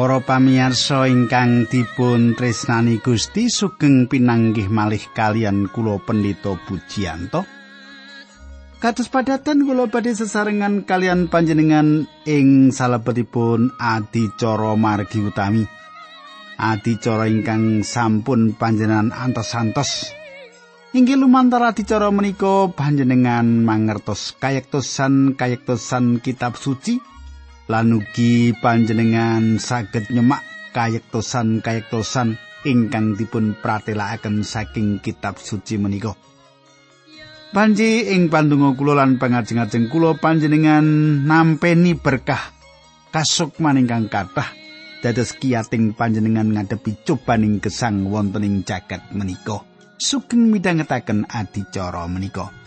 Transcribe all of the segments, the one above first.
Para pamirsa ingkang dipun tresnani Gusti sugeng pinanggih malih kalian kula Pendeta Pujiyanto. Kados padatan kula badhe sesarengan kalian panjenengan ing salebetipun adicara margi utami. Adicara ingkang sampun panjenengan antos-antos. Inggih lumantar adicara menika panjenengan mangertos kayektosan kayektosan kitab suci lan ugi panjenengan saged nyemak kayektosan-kayektosan ingkang dipun pratelakaken saking kitab suci menika. Panji ing pandonga kula lan pangajeng-ajeng kula panjenengan nampeni berkah kasukman ingkang kathah dados kiyating panjenengan ngadepi cobaning gesang wonten ing jagat menika. Sugeng midhangetaken adicara menika.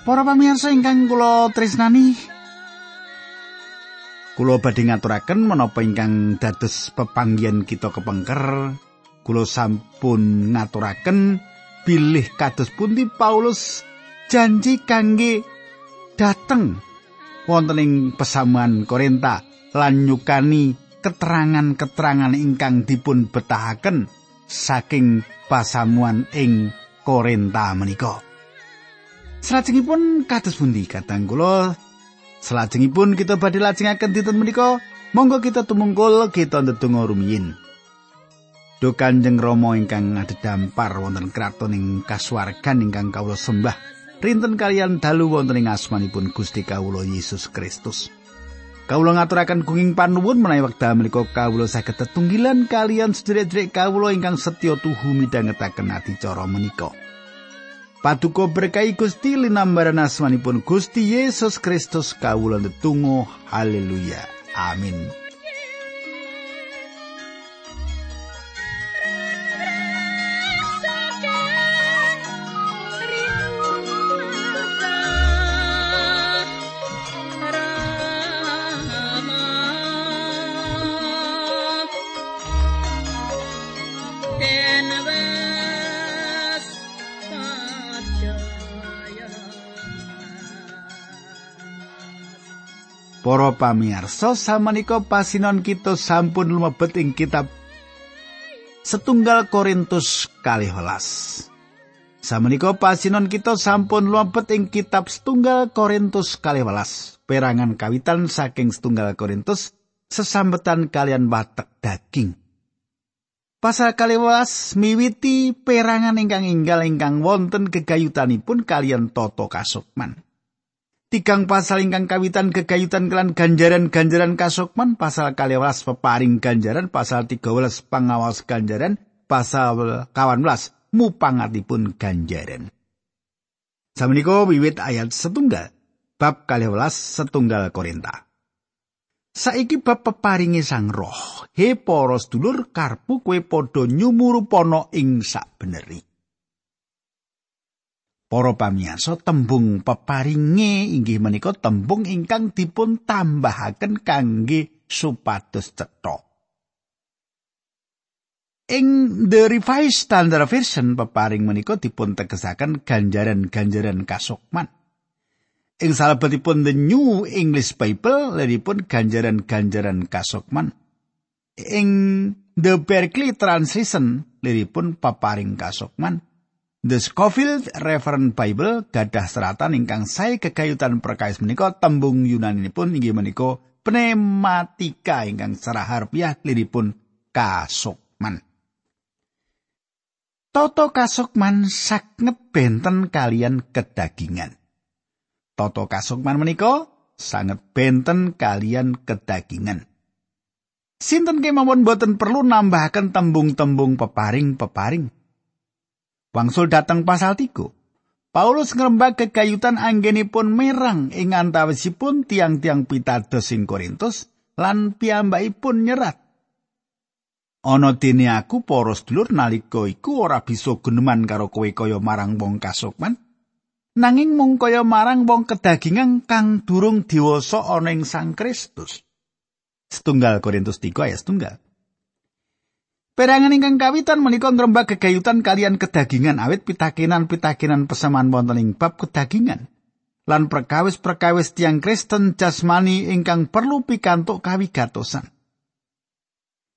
Para pamirsa ingkang kula tresnani, kula badhe ngaturaken menapa ingkang dados pepanggihan kita kepengker, kula sampun ngaturaken bilih kados pundi Paulus janji kangge dateng wonten ing pesamuan Korinta lan nyukani keterangan-keterangan ingkang dipun betahaken saking pasamuan ing Korinta menika. Salajengipun kados pundi katang kula? Salajengipun kita badhe lajengaken dinten menika, monggo kita tumungkul kita ndedonga rumiyin. Duh Kanjeng Rama ingkang ngadhedhampar wonten kraton ing kasuwargan ingkang kawula sembah, rinten kalian dalu wonten ing asmanipun Gusti kawula Yesus Kristus. Kawula ngaturaken gunging panuwun menawi wekdal menika kawula saged tetunggilan kalian sedherek-sedherek kawula ingkang setya tuhu midhangetaken adicara menika. Paduka berkahi Gusti linambaran asmanipun Gusti Yesus Kristus kawula netunggal haleluya. Amin pamirsa samenika pasinon kita sampun lumebet ing kitab setunggal Korintus kaliholas. Samenika pasinon kita sampun lumebet ing kitab setunggal Korintus kaliholas. Perangan kawitan saking setunggal Korintus sesambetan kalian batek daging. Pasal kaliwas miwiti perangan ingkang inggal ingkang wonten gegayutanipun kalian toto kasukman. Tigang pasal ingkang kawitan kegayutan kelan ganjaran-ganjaran kasukman, pasal kaliwas peparing ganjaran, pasal 13 pengawas ganjaran, pasal kawan belas mupangatipun ganjaran. Samaniko wiwit ayat setunggal, bab kaliwas setunggal korinta. Saiki bab peparingi sang roh, he poros dulur karpu kue podo nyumurupono ing sak beneri. Para pamirsa tembung peparinge inggih menika tembung ingkang dipun tambahaken kangge supados cetha. Ing The Revised Standard Version peparing menika dipun tegesaken ganjaran-ganjaran kasukman. Ing salebetipun The New English Bible leripun ganjaran-ganjaran kasukman. Ing The Berkeley Translation leripun peparing kasukman. The Scofield Reference Bible gadah seratan ingkang sae kegayutan perkais menika tembung Yunani pun inggih menika pneumatika ingkang secara harfiah liripun kasukman. Toto kasukman sanget benten kalian kedagingan. Toto kasukman menika sanget benten kalian kedagingan. Sinten kemawon boten perlu nambahaken tembung-tembung peparing-peparing. Wangsul dateng pasal 3. Paulus ngrembak kekayutan anggenipun merang ing antawisipun tiang-tiang pitados ing Korintus lan piyambakipun nyerat. Ana dene aku para sedulur nalika iku ora bisa guneman karo kowe kaya marang wong kasukman. Nanging mung kaya marang wong kedagingan kang durung dewasa ana ing Sang Kristus. Setunggal Korintus 3 ayat setunggal. Perangan ingkang kawitan menika ngrembak gegayutan kalian kedagingan awit pitakenan-pitakenan pesaman wonten ing bab kedagingan. Lan perkawis-perkawis tiang Kristen jasmani ingkang perlu pikantuk kawigatosan.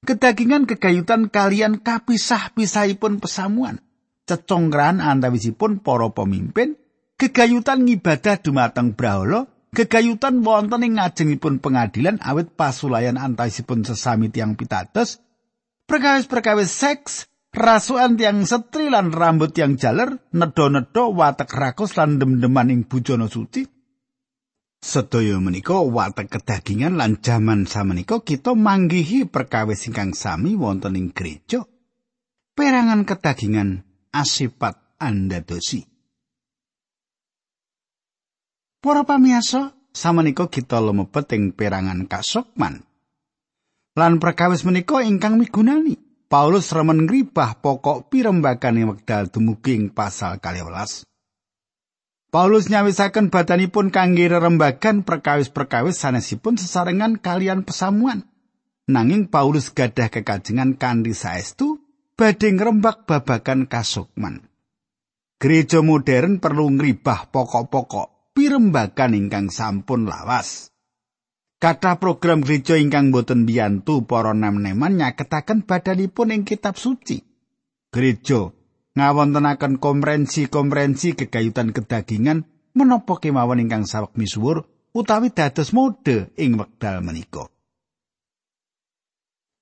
Kedagingan kegayutan kalian kapisah-pisahipun pesamuan. Cecongran antawisipun para pemimpin, gegayutan ngibadah dumateng brahala, gegayutan wonten ing ngajengipun pengadilan awit pasulayan antawisipun sesami tiang pitados, perkawis-perkawis seks, rasukan tiang setri lan rambut tiang jaler, nedo-nedo watek rakus lan dem-deman ing bujana suci. Sedaya menika watek kedagingan lan jaman samenika kita manggihi perkawis ingkang sami wonten ing gereja. Perangan kedagingan asipat andadosi. Para pamiyasa, samenika kita lumebet ing perangan kasukman. Lan perkawis menika ingkang migunani. Paulus remen ngribah pokok pirembagane wekdal dumugi ing pasal 12. Paulus nyawisaken badanipun kangge rerembagan perkawis-perkawis sanesipun sesarengan kalian pesamuan. Nanging Paulus gadah kekajengan kanthi saestu badhe ngrembak babagan kasukman. Gereja modern perlu ngribah pokok-pokok pirembagan ingkang sampun lawas. Kata program gereja ingkang boten biyantu para nem-neman nyaketaken badanipun ing kitab suci. Gereja ngawontenaken komrensi-komrensi kegayutan kedagingan menapa kemawon ingkang sawek misuwur utawi dados mode ing wekdal menika.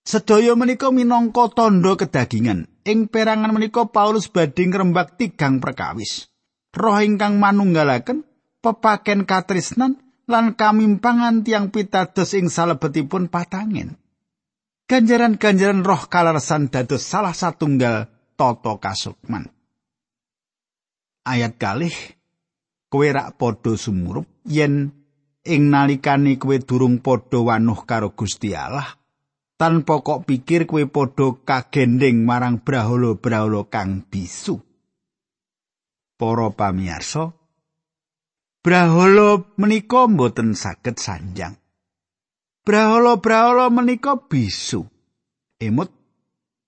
Sedaya menika minangka tandha kedagingan. Ing perangan menika Paulus badhe ngrembak tigang perkawis. Roh ingkang manunggalaken pepaken katresnan lan kamimpangan tiang pitados ing salebetipun patangin. Ganjaran-ganjaran roh kalarsan dados salah satunggal toto kasukman. Ayat kalih kowe rak padha sumurup yen ing nalikane kowe durung padha wanuh karo Gusti Allah tanpa kok pikir kowe padha kagending marang brahala-brahala kang bisu. Para pamirsa, Brahala menika mboten saged sanjang. Brahala-brahala menika bisu. Emut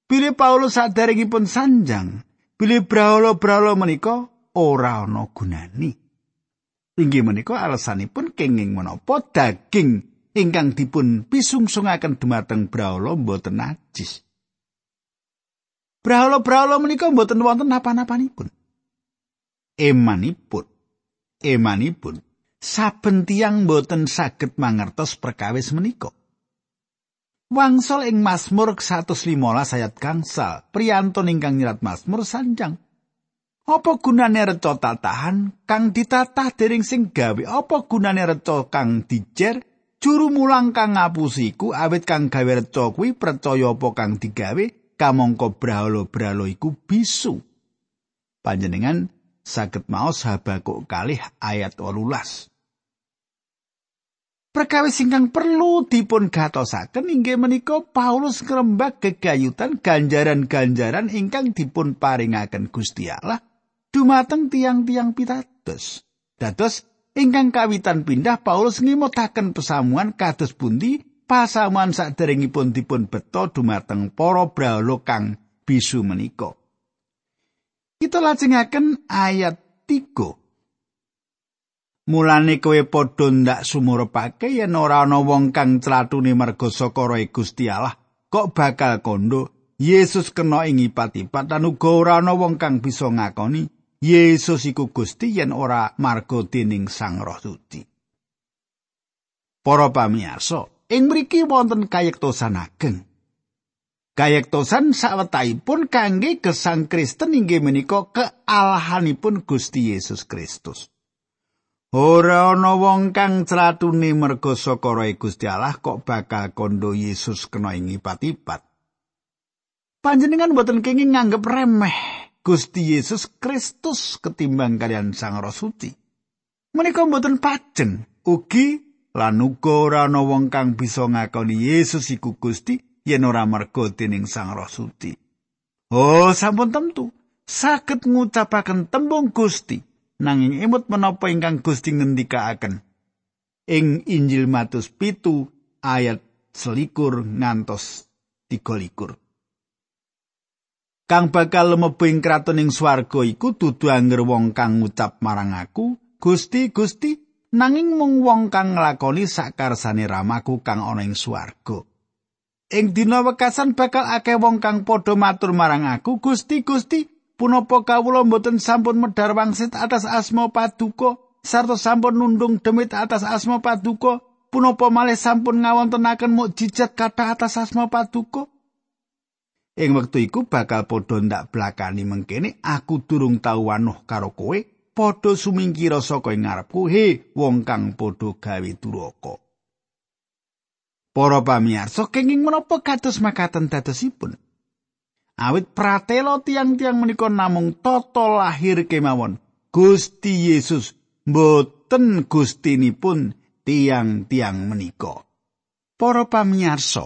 Bilih Paulus sadaringipun sanjang, bilih brahala-brahala menika ora ana gunani. Inggih menika alasanipun kenging menapa daging ingkang dipun pisungsungaken dumateng brahala mboten najis. Brahala-brahala menika mboten wonten napa-napanipun. Emanipun emanipun saben tiyang boten saged mangertos perkawis menika. Wangsal ing Mazmur 115 ayat gangsal, priyantun ingkang nyerat Mazmur sanjang. Apa gunane reca tatahan kang ditatah dening sing gawe? Apa gunane reca kang dijer? Juru mulang kang ngapusiku awit kang gawe reca kuwi percaya apa kang digawe kamangka brahala-brahala iku bisu. Panjenengan saged maos Habakuk kalih ayat 18. Perkawis ingkang perlu dipun gatosaken inggih menika Paulus ngrembak gegayutan ganjaran-ganjaran ingkang dipun paringaken Gusti Allah dumateng tiang-tiang pitados. Dados ingkang kawitan pindah Paulus ngimutaken pesamuan kados pundi pasamuan saderengipun dipun beto dumateng para brahala kang bisu menika. Kita lajengaken ayat 3. Mulane kowe padha ndak sumurepake yen ora ana wong kang tlatune merga saka Roh Gusti Allah, kok bakal kondo Yesus kena ing ipat-ipat lan uga ora ana wong kang bisa ngakoni Yesus iku Gusti yen ora marga dening Sang Roh Suci. Para pamirsa, ing mriki wonten kayektosan ageng. Kayektosan sawetahipun kangge gesang Kristen inggih menika kealahanipun Gusti Yesus Kristus. Ora ana wong kang clatune merga saka Roh Gusti Allah kok bakal kondo Yesus kena ing ipat-ipat. Panjenengan boten kenging nganggep remeh Gusti Yesus Kristus ketimbang kalian Sang Roh Suci. Menika boten pajen ugi lan uga ora ana wong kang bisa ngakoni Yesus iku Gusti yen ora merga dening Sang Roh Suci. Oh, sampun tentu saged ngucapaken tembung Gusti nanging emut menapa ingkang Gusti ngendikaaken. Ing Injil Matius pitu ayat selikur ngantos tiga likur. Kang bakal mlebu ing kratoning swarga iku dudu anger wong kang ngucap marang aku, Gusti, Gusti, nanging mung wong kang nglakoni sakarsane ramaku kang ana ing swarga. Ing dina wekasan bakal akeh wong kang padha matur marang aku, Gusti, Gusti, punapa kawula mboten sampun medhar wangsit atas asma paduka sarta sampun nundung demit atas asma paduka, punapa malih sampun ngawontenaken mukjizat kata atas asma paduka? Ing wektu iku bakal padha ndak blakani mengkene aku durung tau wanuh karo kowe. Padha sumingkira saka ing ngarepku he wong kang padha gawe duraka Para pamirsa kenging menapa kados makaten dadosipun Awit pratela tiang-tiang menika namung tata lahir kemawon Gusti Yesus mboten gustinipun tiang-tiang menika Para pamirsa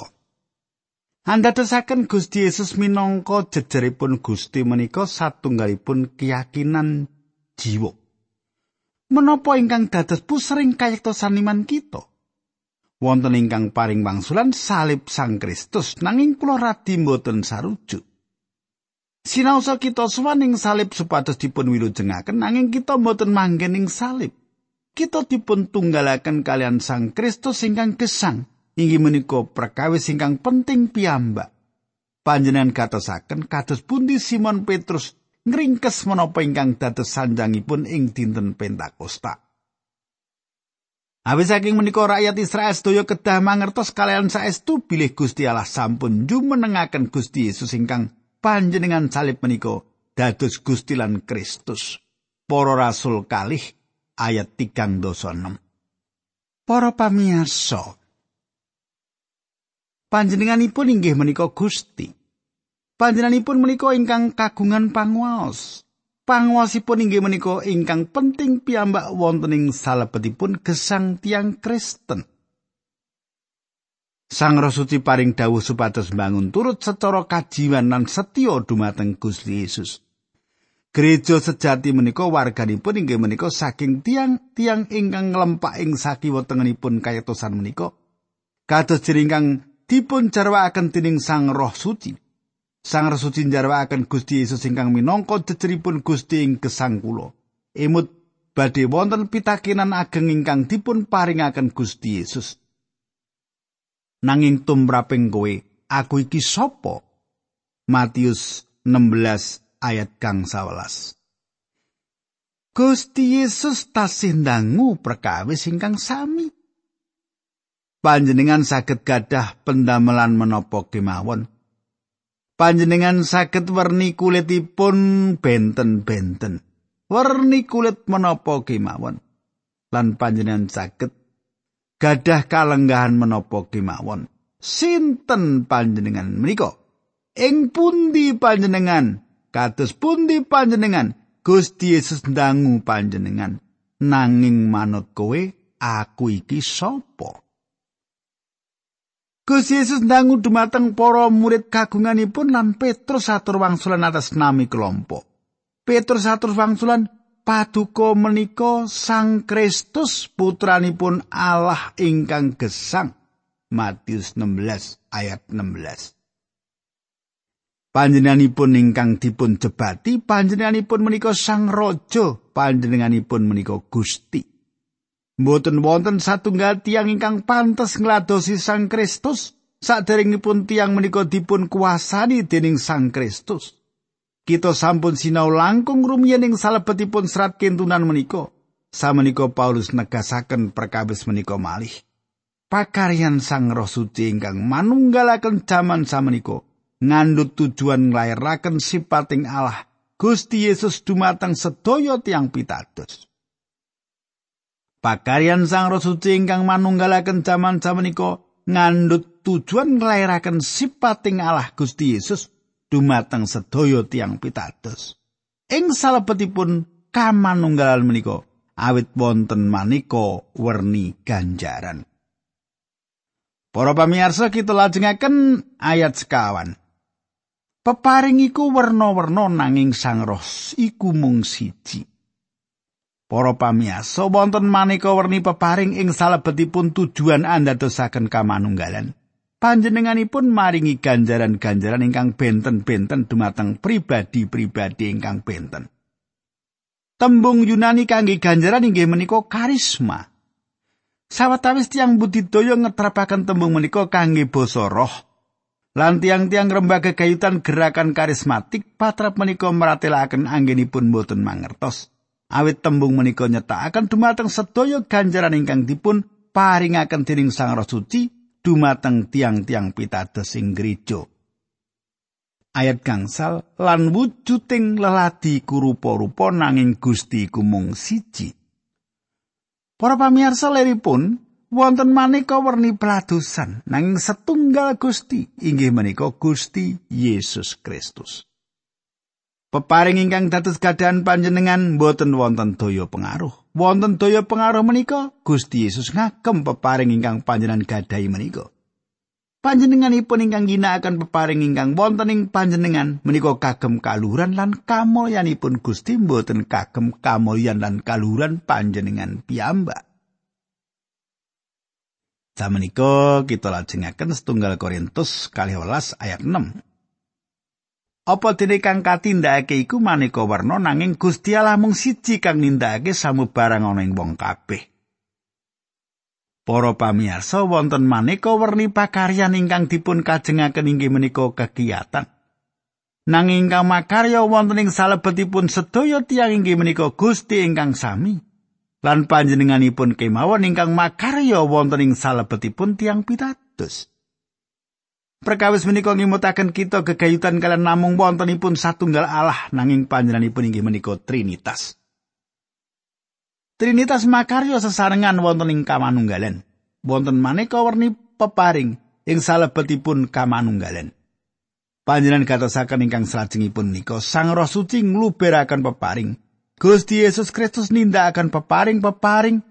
Andadosaken Gusti Yesus minangka jejeripun Gusti menika satunggalipun keyakinan jiwa. Menapa ingkang dados pusering kayekto saniman kita? Wonten ingkang paring wangsulan salib Sang Kristus nanging kula radi mboten sarujuk. Sinaosa kita suwaning salib supados dipun wilujengaken nanging kita mboten manggen ing salib. Kita dipun tunggalaken kalian Sang Kristus ingkang gesang inggih menika perkawis ingkang penting piyambak. Panjenengan katosaken kados pundi Simon Petrus ngringkes menapa ingkang dados sanjangipun ing dinten Pentakosta. Awis saking menika rakyat Israel sedaya kedah mangertos kalian saestu bilih Gusti Allah sampun jumenengaken Gusti Yesus ingkang panjenengan salib menika dados Gusti lan Kristus. Para rasul kalih ayat 3 dosa 6. Para pamirsa, panjenenganipun inggih menika Gusti. Panjenenganipun menika ingkang kagungan panguwas. Panguwasipun inggih menika ingkang penting piyambak wonten ing salebetipun gesang tiang Kristen. Sang Roh Suci paring dawuh supados bangun turut secara kajiwan lan setya dumateng Gusti Yesus. Gereja sejati menika warganipun inggih menika saking tiang-tiang ingkang nglempak ing sakiwa tengenipun kayatosan menika. Kados jeringkang dipun jarwaaken dening Sang Roh Suci. Sang Roh Suci njarwakaken Gusti Yesus ingkang minangka jejeripun Gusti ing gesang kula. Emut badhe wonten pitakenan ageng ingkang dipun paringaken Gusti Yesus. Nanging tumraping kowe, aku iki sapa? Matius 16 ayat kang 11. Gusti Yesus tasih ndangu perkawis ingkang sami. Panjenengan saged gadah pendamelan menapa kemawon. Panjenengan saged werni kulitipun benten-benten. Werni kulit menapa kemawon. Lan panjenengan saged gadah kalenggahan menapa kemawon. Sinten panjenengan menika? Ing pundi panjenengan? Kados pundi panjenengan? Gusti Yesus ndangu panjenengan. Nanging manut kowe, aku iki sapa? Gusti Yesus ndangu dumateng para murid kagunganipun lan Petrus atur wangsulan atas nami kelompok. Petrus atur wangsulan paduka menika Sang Kristus putranipun Allah ingkang gesang. Matius 16 ayat 16. Panjenenganipun ingkang dipun jebati, panjenenganipun menika Sang Raja, panjenenganipun menika Gusti. Mboten wonten satunggal tiang ingkang pantes ngladosi Sang Kristus saderengipun tiang menika dipun kuasani dening Sang Kristus. Kita sampun sinau langkung rumiyin ing salebetipun serat kintunan menika. Samenika Paulus negasaken perkawis menika malih. Pakaryan Sang Roh Suci ingkang manunggalaken jaman samenika ngandut tujuan nglairaken sipating Allah Gusti Yesus dumateng sedaya tiang pitados. Pakaryan Sang Roh Suci ingkang manunggalaken jaman samenika ngandut tujuan nglairaken sipating Allah Gusti Yesus dumateng sedaya tiang pitados. Ing salebetipun kamanunggalan menika awit wonten maneka werni ganjaran. Para pamirsa kita lajengaken ayat sekawan. Peparing iku werna-werna nanging Sang Roh iku mung siji. Para pamirsa wonten maneka werni peparing ing salebetipun tujuan andadosaken kamanunggalan. Panjenenganipun maringi ganjaran-ganjaran ingkang benten-benten dumateng pribadi-pribadi ingkang benten. Tembung Yunani kangge ganjaran inggih menika karisma. Sawetawis tiang budidaya ngeterapaken tembung menika kangge basa roh. Lan tiang-tiang rembaga gayutan gerakan karismatik patrap menika meratelaken anggenipun boten mangertos. Awit tembung menika nyetakaken dumateng sedaya ganjaran ingkang dipun paringaken dening Sang Roh Suci dumateng tiang-tiang pitados ing gereja. Ayat gangsal lan wujuding leladi kurupa-rupa nanging Gusti kumung siji. Para pamirsa leripun wonten maneka werni peladusan nanging setunggal Gusti inggih menika Gusti Yesus Kristus. Peparing ingkang dados gadahan panjenengan boten wonten daya pengaruh. Wonten daya pengaruh menika Gusti Yesus ngagem peparing ingkang panjenengan gadahi menika. Panjenenganipun ingkang ginakaken peparing ingkang wonten ing panjenengan menika kagem kaluhuran lan kamulyanipun Gusti mboten kagem kamulyan lan kaluhuran panjenengan piyambak. Samenika kita lajengaken setunggal Korintus kalih ayat 6. Apa dene kang katindakake iku maneka warna nanging Gusti Allah mung siji kang nindakake samubarang ana ing wong kabeh. Para pamirsa wonten maneka werni pakaryan ingkang dipun kajengaken inggih menika kegiatan. Nanging ingkang makarya wonten ing salebetipun sedaya tiyang inggih menika Gusti ingkang sami. Lan panjenenganipun kemawon ingkang makarya wonten ing salebetipun tiyang pitados. Perkawis menika ngimutaken kita gegayutan kalian namung wontenipun satunggal Allah nanging panjenenganipun inggih menika Trinitas. Trinitas makarya sesarengan wonten ing kamanunggalan. Wonten maneka werni peparing ing salebetipun kamanunggalan. Panjenengan gatosaken ingkang salajengipun nika Sang Roh Suci ngluberaken peparing. Gusti Yesus Kristus nindakaken peparing-peparing.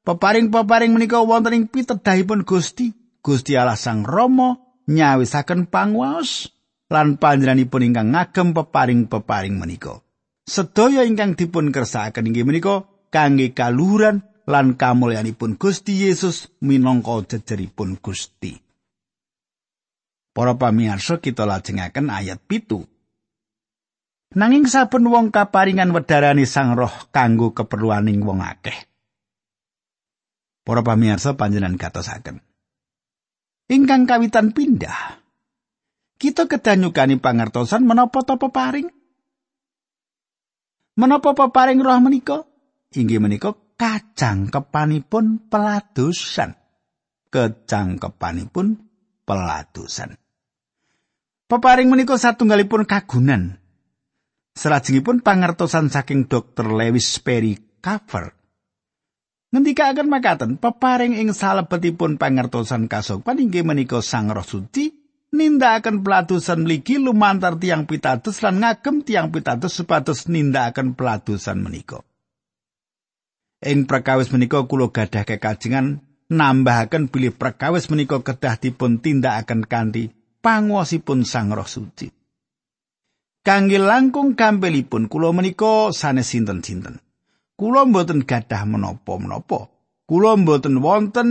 Peparing-peparing menika wonten ing pitedahipun Gusti. Gusti Allah Sang Rama nyawisaken panguwaos lan panjenenganipun ingkang ngagem peparing-peparing menika. Sedaya ingkang dipun kersakaken inggih menika kangge kaluhuran lan kamulyanipun Gusti Yesus minangka jejeripun Gusti. Para pamirsa kita lajengaken ayat pitu. Nanging saben wong kaparingan wedharani Sang Roh kanggo keperluaning wong akeh. Para pamirsa panjenengan katosaken. Ingkang kawitan pindah. Kita kedanyukani pangertosan menapa ta peparing? Menapa peparing roh menika? inggih menika kacangkepanipun peladusan. Kecangkepanipun peladusan. Peparing menika satunggalipun kagunan. Salajengipun pangertosan saking Dr. Lewis Perry Cover. Ngendika akan makaten, peparing ing salebetipun pangertosan kasokpan inggih menika Sang Roh Suci nindakaken peladusan mligi lumantar tiang pitados lan ngagem tiang pitados supados nindakaken peladusan menika. Ing prakawis menika kula gadah kekajengan nambahaken bilih prakawis menika kedah dipun tindakaken kanthi panguwasipun Sang Roh Suci. Kangge langkung gampilipun kula menika sanes sinten-sinten. Kula mboten gadah menapa-menapa. Kula mboten wonten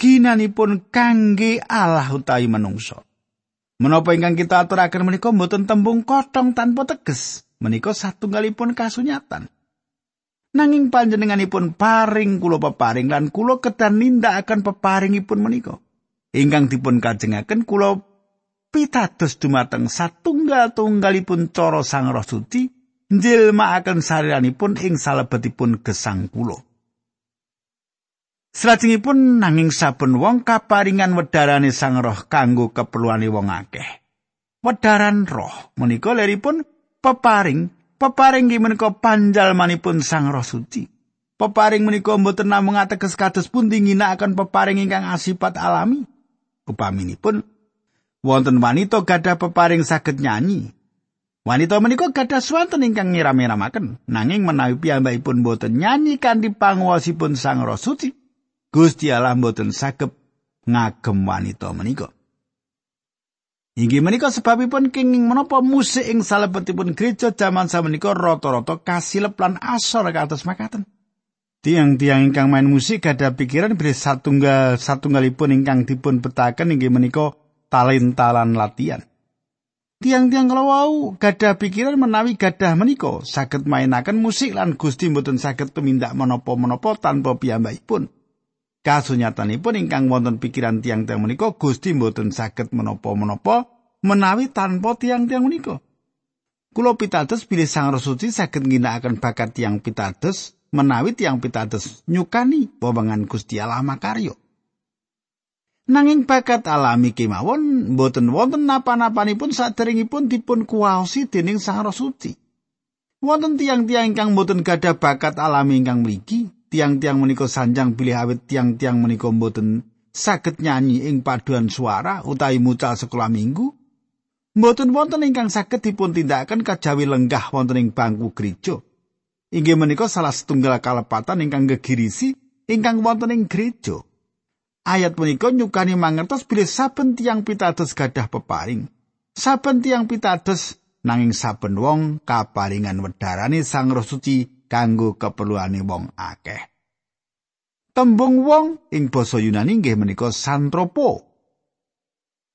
ginanipun kangge Allah utawi manungsa. Menapa ingkang kita aturaken menika mboten tembung kotong tanpa teges. Menika satunggalipun kasunyatan. nanging panjenenganipun paring kula peparing lan kula kedan nindakaken peparingipun menika ingkang dipun kajengaken kula pitados dumateng satunggal-tunggalipun cara Sang Roh Suci njilmakaken sariranipun ing salebetipun gesang kula Salajengipun nanging saben wong kaparingan wedharane Sang Roh kanggo keperluane wong akeh. Wedharan roh menika leripun peparing peparing ki menika panjalmanipun Sang Roh Suci. Peparing menika mboten namung ateges kados pundi akan peparing ingkang asipat alami. Upaminipun wonten wanita gadah peparing saged nyanyi. Wanita menika gadah swanten ingkang ngiram-iramaken, nanging menawi piyambakipun boten nyanyi kanthi panguwasipun Sang Roh Suci, Gusti Allah boten saged ngagem wanita menika. Inggih menika sebabipun kenging menapa musik ing salebetipun gereja jaman samenika rata-rata kasilep lan asor kados makaten. Tiang-tiang ingkang main musik gadah pikiran bilih satunggal satunggalipun ingkang dipun betaken inggih menika talenta lan latihan. Tiang-tiang kalau wau gadah pikiran menawi gadah menika saged mainaken musik lan Gusti mboten saged tumindak menapa-menapa tanpa piyambakipun. Kasunyatanipun ingkang wonten pikiran tiang-tiang menika Gusti mboten saged menapa-menapa menawi tanpa tiang-tiang menika. Kulo pitados bilih Sang Roh Suci saged ngginakaken bakat tiang pitados menawi tiang pitados nyukani wewengan Gusti Allah makaryo. Nanging bakat alami kemawon mboten wonten napa-napanipun saderengipun dipun kuwaosi dening Sang Roh Suci. Wonten tiang-tiang ingkang mboten gadah bakat alami ingkang mriki, tiang-tiang menika sanjang bilih awit tiang-tiang menika mboten saged nyanyi ing paduan suara utawi mucal sekolah minggu. Mboten wonten ingkang saged dipun tindakaken kajawi lenggah wonten ing bangku gereja. Inggih menika salah setunggal kalepatan ingkang gegirisi ingkang wonten ing gereja ayat menika nyukani mangertos bilih saben tiang pitados gadah peparing saben tiang pitados nanging saben wong kaparingan wedharane sang roh suci kanggo keperluane wong akeh. Tembung wong ing basa Yunani nggih menika santropo.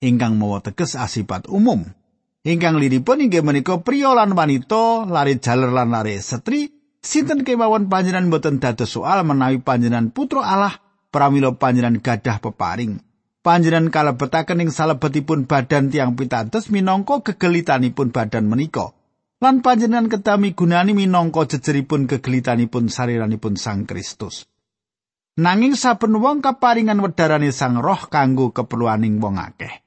Ingkang mawa teges asipat umum. Ingkang liripun inggih menika priya lan wanita, lari jaler lan lari setri, sinten kemawon panjenengan boten dados soal menawi panjenengan putra Allah pramila panjenengan gadah peparing. Panjenengan kalebetaken ing salebetipun badan tiang pitados minangka gegelitanipun badan menika. lan panjenengan ketami gunani minangka jejeripun kegelitanipun sariranipun Sang Kristus. Nanging saben wong kaparingan wedharane Sang Roh kanggo keperluaning wong akeh.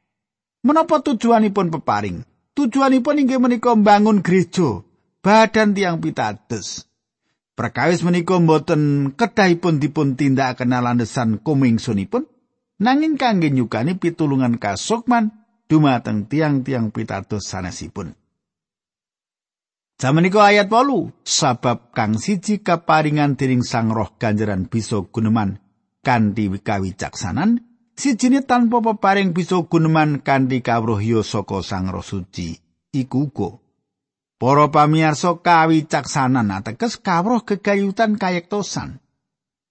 Menapa tujuanipun peparing? Tujuanipun inggih menika mbangun gereja, badan tiang pitados. Perkawis menika mboten kedahipun dipun tindakaken landesan kumingsunipun, nanging kangge nyukani pitulungan kasukman dumateng tiang-tiang pitados sanesipun. Samenika ayat 8, sabab kang siji kaparingan dening Sang Roh ganjaran bisa guneman kanthi kawicaksanan, sijine tanpa peparing bisa guneman kanthi kawruh saka Sang Roh Suci. Iku uga Para pamirsa kawicaksanan ateges kawruh kegayutan kayektosan.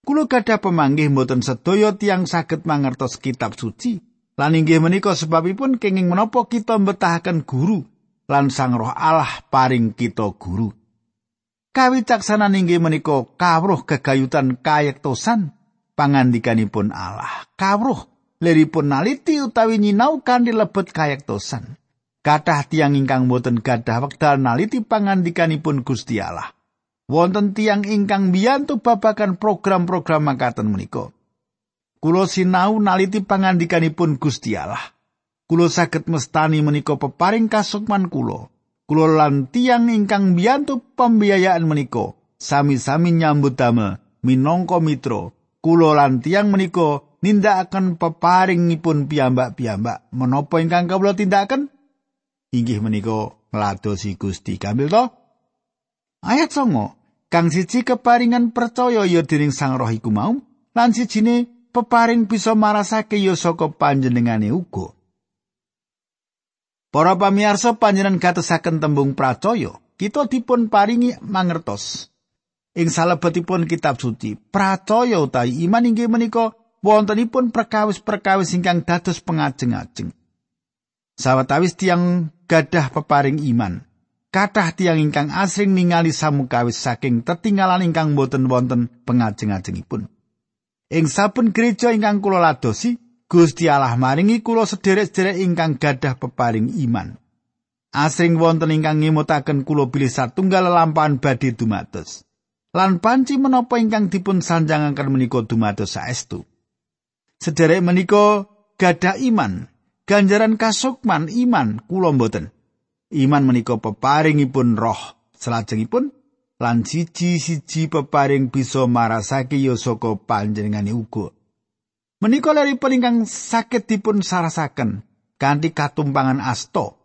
Kulo gadah pemanggih mboten sedaya tiang saged mangertos kitab suci. Lan inggih menika sebabipun kenging menapa kita mbetahaken guru lan Sang Roh Allah paring kita guru. Kawicaksanan inggih menika kawruh gegayutan kayektosan pangandikanipun Allah. Kawruh leripun naliti utawi nyinau kanthi lebet kayektosan. Kathah tiang ingkang boten gadah wekdal naliti pangandikanipun Gusti Allah. Wonten tiang ingkang biyantu babakan program-program makaten menika. Kulo sinau naliti pangandikanipun Gusti Allah. Kulo saged mestani menika peparing kasukman kulo. Kulo lan tiang ingkang biyantu pembiayaan menika sami-sami nyambut damel minangka mitra. Kulo lan tiang menika nindakaken peparingipun piyambak-piyambak. Menapa ingkang kawula tindakaken? Inggih menika ngladosi Gusti Kamil to. Ayat songo, kang siji keparingan percaya ya dening Sang Roh iku mau, lan sijine peparing bisa marasake ya saka panjenengane uga. Para pamirsa panjenengan gatesaken tembung pracaya, kita dipun paringi mangertos. Ing salebetipun kitab suci, pracaya utawi iman inggih menika wontenipun perkawis-perkawis ingkang dados pengajeng-ajeng. Sawetawis tiang gadah peparing iman, kathah tiang ingkang asring ningali samukawis saking tetinggalan ingkang boten wonten pengajeng-ajengipun. Ing saben gereja ingkang kula ladosi, Gusti Allah maringi kula sederek-sederek ingkang gadah peparing iman. Asring wonten ingkang ngemutaken kula bilih satunggal lampahan badhe dumados. Lan panci menapa ingkang dipun sanjangaken menika dumados saestu. Sederek menika gadah iman, ganjaran kasukman iman kula mboten. Iman menika peparingipun roh. Selajengipun lan siji-siji peparing bisa marasake ya saka panjenengane uga. Menika leripun ingkang saged dipun sarasaken kanthi katumpangan asta.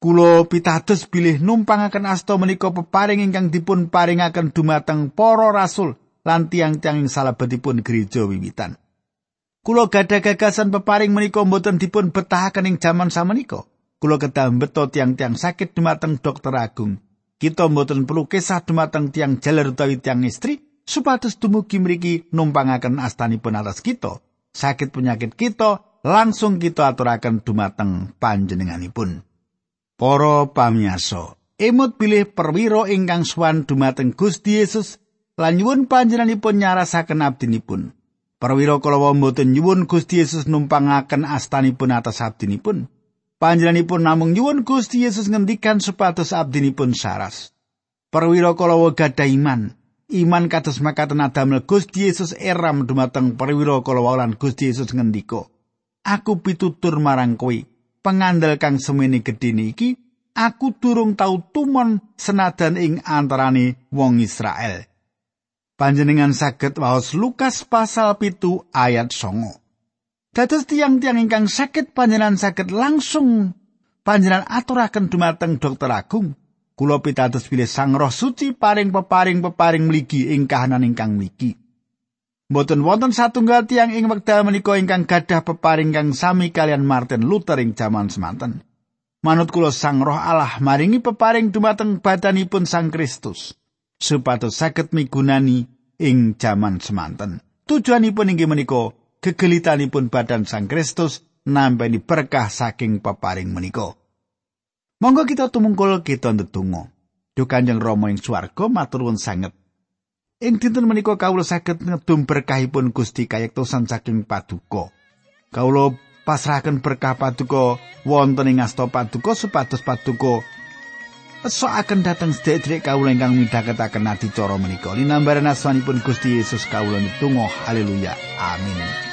Kulo pitados bilih numpangaken asta menika peparing ingkang dipun paringaken dumateng para rasul lan tiang-tiang salebetipun gereja wiwitan. Kula gadah gagasan peparing menika mboten dipun betahaken ing jaman samenika. Kula kedah beto tiang-tiang sakit dumateng dokter agung. Kita mboten perlu kesah dumateng tiang jaler utawi tiang istri supados dumugi mriki numpangaken astanipun atas kita. Sakit penyakit kita langsung kita aturaken dumateng panjenenganipun. Para pamiyarsa, emut bilih perwira ingkang suwan dumateng Gusti Yesus lan nyuwun panjenenganipun nyarasaken abdinipun. Perwira kala mboten nyuwun Gusti Yesus numpangaken astanipun atas abdinipun. Panjenenganipun namung nyuwun Gusti Yesus ngendikan supados abdinipun saras. Perwira kala gadah iman. Iman kados makaten adamel Gusti Yesus eram dumateng perwira kala lan Gusti Yesus ngendika, "Aku pitutur marang kowe, pengandel kang semene gedene iki, aku durung tau tumon senadan ing antarane wong Israel." Panjenengan saged waos Lukas pasal pitu ayat songo. Dados tiang-tiang ingkang sakit panjenengan saged langsung panjenengan aturaken dumateng dokter agung. Kula pitados pilih Sang Roh Suci paring peparing peparing mligi ing kahanan ingkang mligi. Mboten wonten satunggal tiang ing wekdal menika ingkang gadah peparing kang sami kalian Martin Luther ing jaman semanten. Manut kula Sang Roh Allah maringi peparing dumateng badanipun Sang Kristus. Supados saged migunani ing jaman semanten. Tujuanipun inggih menika gegelitanipun badan Sang Kristus nampi berkah saking peparing menika. Monggo kita tumungkul kita ndedonga. Duh Kanjeng Rama ing swarga matur nuwun sanget. Ing dinten menika kawula saged ngedum berkahipun Gusti kayektosan saking paduka. Kawula pasrahaken berkah paduka wonten ing asta paduka supados paduka Pesokaken dateng sedherek kawula ingkang midhaketaken adicara menika. Linambaran asmanipun Gusti Yesus kawula nutunggal haleluya. Amin.